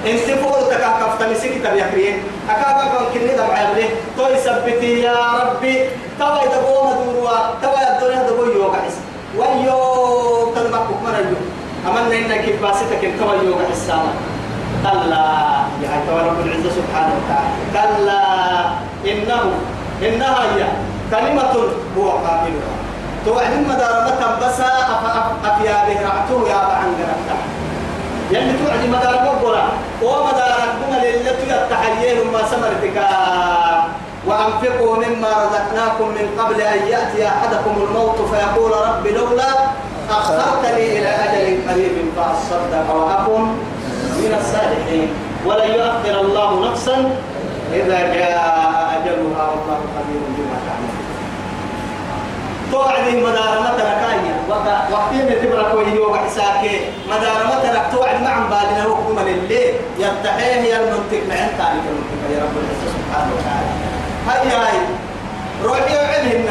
انت فوق تكاكفت مسك تبيكرين أكاكا كون كني دمع له تو يثبتي يا ربي. يدبو مدوروا توا الدنيا دبو يوغا حس ويو تلمك مريو أمنا إنك باستك توا يوغا حسانا كلا يا توا رب العزة سبحانه وتعالى. كلا إنه إنها هي. كلمة هو قائلها توعد مدار متى بس أفيا به يا بعن قرأته يلي توعد مدار مقبرة ومدار كنا للتي التحيين ما سمرتك. وأنفقوا مما رزقناكم من قبل أن يأتي أحدكم الموت فيقول رب لولا أخرتني إلى أجل قريب فأصدق وأكن من الصالحين. ولن يؤخر الله نفسا إذا جاء أجلها والله خبير بما تعملون. توعد مدار مثلا كاية وقتين تبرك ويهو وحساك مدار مثلا توعد مع بالنا حكومة للي يرتحيه يا المنطق. مع أنت يا رب العزة سبحانه وتعالى. هاي هاي روحي وعبهن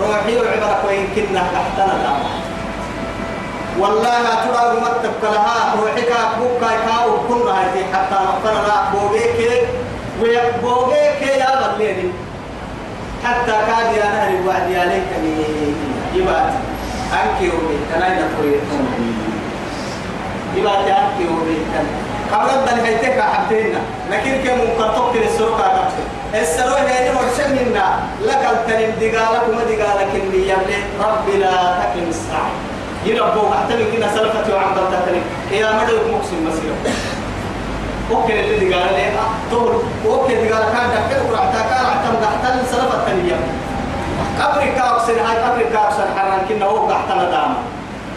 روحي وعبرك وإن كنا تحتنا دعوة والله ترى مكتب لها روحك بوكا كاو كن هاي حتى نقرنا بوبيك وبوبيك يا بليني. حتى كاد يا نهر الوعد يا ليتني يبات أنكي وبي تناين طريق يبات أنكي وبي قبل أن هيتك حبتين لكن كم مقطع للسرقة نفسه السروي هي مرشد منا. لك التنم دقالك وما دقالك اللي يبلي ربي لا تكن الساعة يربوك أحتمل كنا سلفتي وعن بلتتني إلى مدى مقسم مسيرة. أوكي اللي قال لي طول. أوكي اللي قال كان دكتور ورعتا كان عتم دحتن سلف التنية قبر كاوسن هاي قبر كاوسن حران كنا هو دحتن دام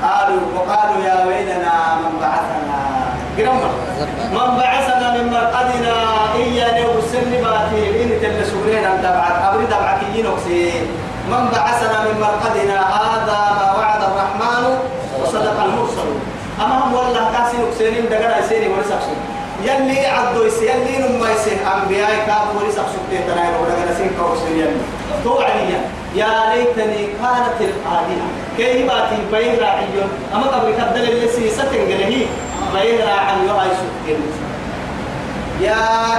قالوا وقالوا يا ويلنا من بعثنا. قرمنا من بعثنا من مرقدنا إيا نو سن باتي إن تل سورين أن تبعت قبر تبعت ينوكسي من بعثنا من مرقدنا هذا ما وعد الرحمن وصدق المرسلون. أما هم والله كاسي نكسينين دقنا يسيني ورسكسون يلي عدو يس يلي نما يس أنبياء كانوا ولسه سبتي تناير ولا نسين كوسين يلي. توعدي يا ليتني كانت القادمة كي باتي بين راعيون أما قبل كدل اللي سيستن بين راعي سبتين يا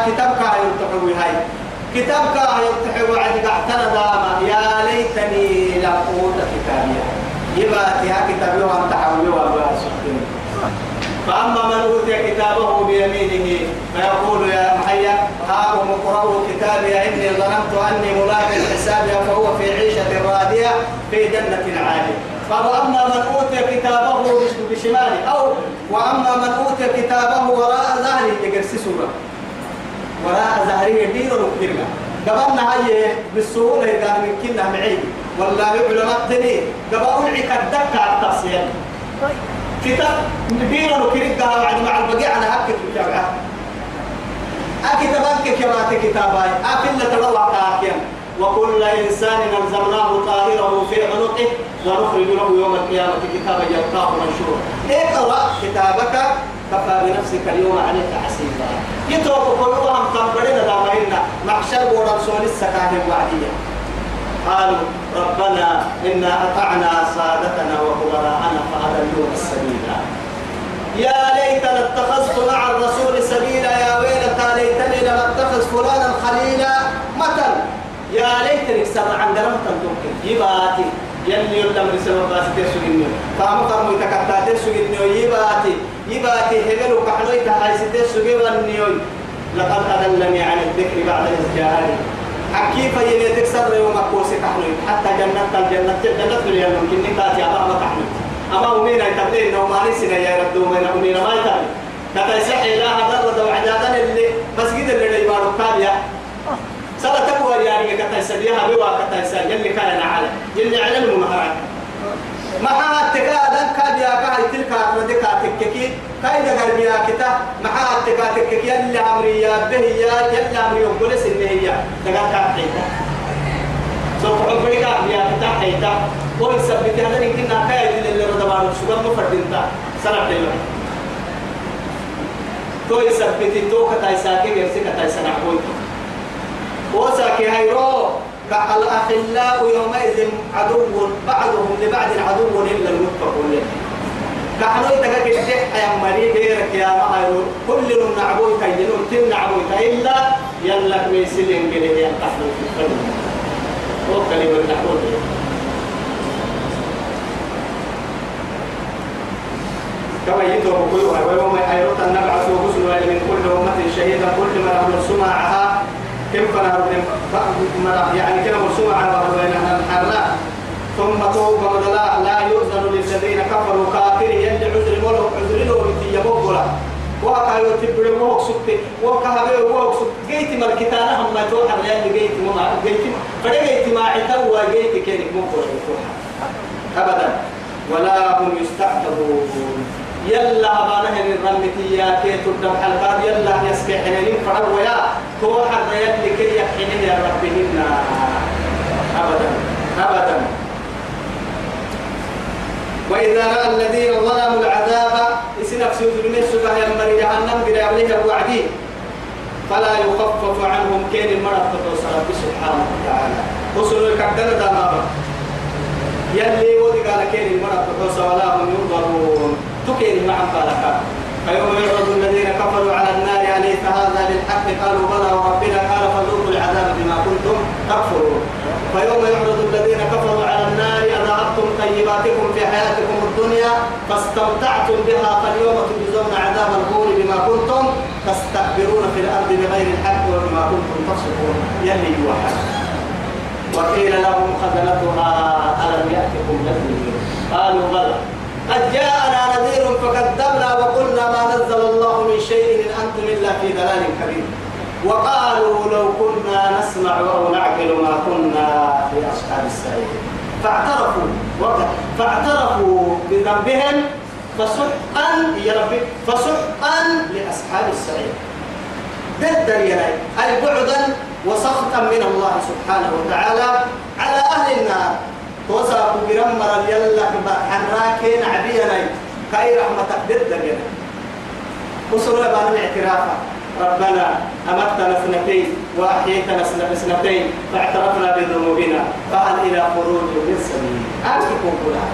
كتاب كايو تقوي هاي كتاب كاه يفتح وعد قعتنا داما. يا ليتني لم أوت كتابيا. يبقى يا كتاب يوم تحول يوم فأما من أوتي كتابه بيمينه فيقول يا محيا ها اقرأوا كتابي إني ظننت أني ملاك حسابي فهو في عيشة راضية في جنة عالية فأما من أوتي كتابه بشماله أو وأما من أوتي كتابه وراء ظهره يقرسي سورة وراء ظهره دين ونكبرنا قبلنا هاي بالسهولة إذا كنا معي. والله علماء تنين قبل عك الدكة على التفسير كتاب دين ونكبرنا بعد مع البقية على هكذا متابعة أكيد بانك كما كتاباي. أكيد لتروى كاكيا. وكل إنسان ألزمناه طائره في عنقه ونخرج له يوم القيامة كتابا يلقاه منشورا. اقرأ كتابك كفى بنفسك اليوم عليك حسيبا. يتوقع كلهم تنبرين دامين محشر ورسول السكاه الوعدية قالوا ربنا إنا أطعنا سادتنا وكبراءنا فأضلونا السبيل. يا ليتنا اتخذت مع الرسول سبيلا يا ويلتى ليتني لم اتخذ فلانا خليلا. مثل يا ليتني سمع عن قلم يباتي يلي يلتم رسالة باس تسويني فهم فرمو يتكتا تسويني يباتي يباتي هبل وكحلو يتهاي ستسويني لقد أدلني عن الذكر بعد إذ جاءني. حكيف يلي تكسر يوم أكوسي كحلو حتى جنة الجنة جنة في اليوم. يمكن نكاتي أبا كحلو أما أمينا يتبلين إنه ما نسينا يا رب دومينا أمينا ما يتبلين كتا يسحي لا هذا رد وعدادا اللي مسجد اللي يبارو كابيا سلا تقوى يعني كتا يسبيها بوا كتا يسبيها يلي كان على يلي علم المهرات ما ها تكادا كابيا كاي تلك ردك تككي. كاي دغر بيا كتا. ما ها تكا تككي. يلي أمريا به يا يلي أمريا بولس النهية دغر كابيا سوف أقولك يا كتا حيتا هو يثبت هذا؟ يمكن نكاية اللي ردمان شو قام مفردين سنة تيلا تو يثبت تو كتاي ساكي بيرسي كتاي سنة كوي هو ساكي هيرو الأخلاء يومئذ عدو بعضهم لبعض عدو إلا المتقون. كحنو يتكاك الشيخ يا مري غيرك يا مهيرو كل نعبوي كينون تم نعبوي إلا يلا ميسلين قليه ينتحلو في الفرد كلمة كما يدعو كلها ويوم يحيرون نبعث رسل من كل أمة شهيدا كل من كان يعني كان مرسوم على بينها ثم توب لا لا يؤذن للذين كفروا. كافر يلي عذر ملو عذر له بتي يبولا وكا يتبع وهو سكت وكا وهو سكت جيت ملكتانا هم ما توحى لأن جيت ما جيت فده جيت ما عتوا جيت كينك مو أبدا. ولا هم يستعتبون. يلا أبانا هن الرمتي يا كي تدم حلقات. يلا يسكي حنين فروا يا توحر يلي كي يحنين يا ربهن أبدا. أبدا. وإذا رأى الذين ظلموا العذاب سيد من السبه ينبري جهنم بلا عليه الوعدين فلا يخفف عنهم كين المرض فتوصل سبحانه وتعالى. وصلوا الكعدنة دامابا يلي ودي قال كين المرض فتوصل ولا هم ينظرون. تكين مع بالك فيوم يعرض الذين كفروا على النار أليس هذا للحق؟ قالوا بلى وربنا قال فذوقوا العذاب بما كنتم تكفرون. فيوم يعرض الذين كفروا على النار أذهبتم طيباتكم في حياتكم الدنيا فاستمتعتم بها فاليوم تجزون عذاب الهون بما كنتم تستكبرون في الأرض بغير الحق وبما كنتم تفسقون. يلي يوحد وقيل لهم خزنتها ألم يأتكم نذير؟ قالوا بلى. قد جاءنا نذير فكذبنا وقلنا ما نزل الله من شيء إن أنتم إلا في ضلال كبير. وقالوا لو كنا نسمع أو نعقل ما كنا في أصحاب السعير. فاعترفوا فاعترفوا بذنبهم فسحقا يا ربي فسحقا لأصحاب السعير. ضد أي بعدا وسخطا من الله سبحانه وتعالى على أهل النار. توسع برم مر يلا حراكين عبينا كأي رحمتك ضد لنا وصلوا بان الاعتراف ربنا أمتنا اثنتين وأحييتنا اثنتين فاعترفنا بذنوبنا فهل إلى خروج من سبيل أنتم كلها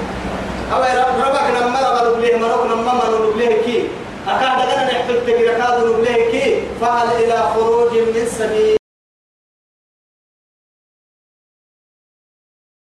أو ربك لما رغب نبليه مرق لما ما نبليه كي. أكاد أنا نحفل تجري كاد نبليه كي. فهل إلى خروج من سبيل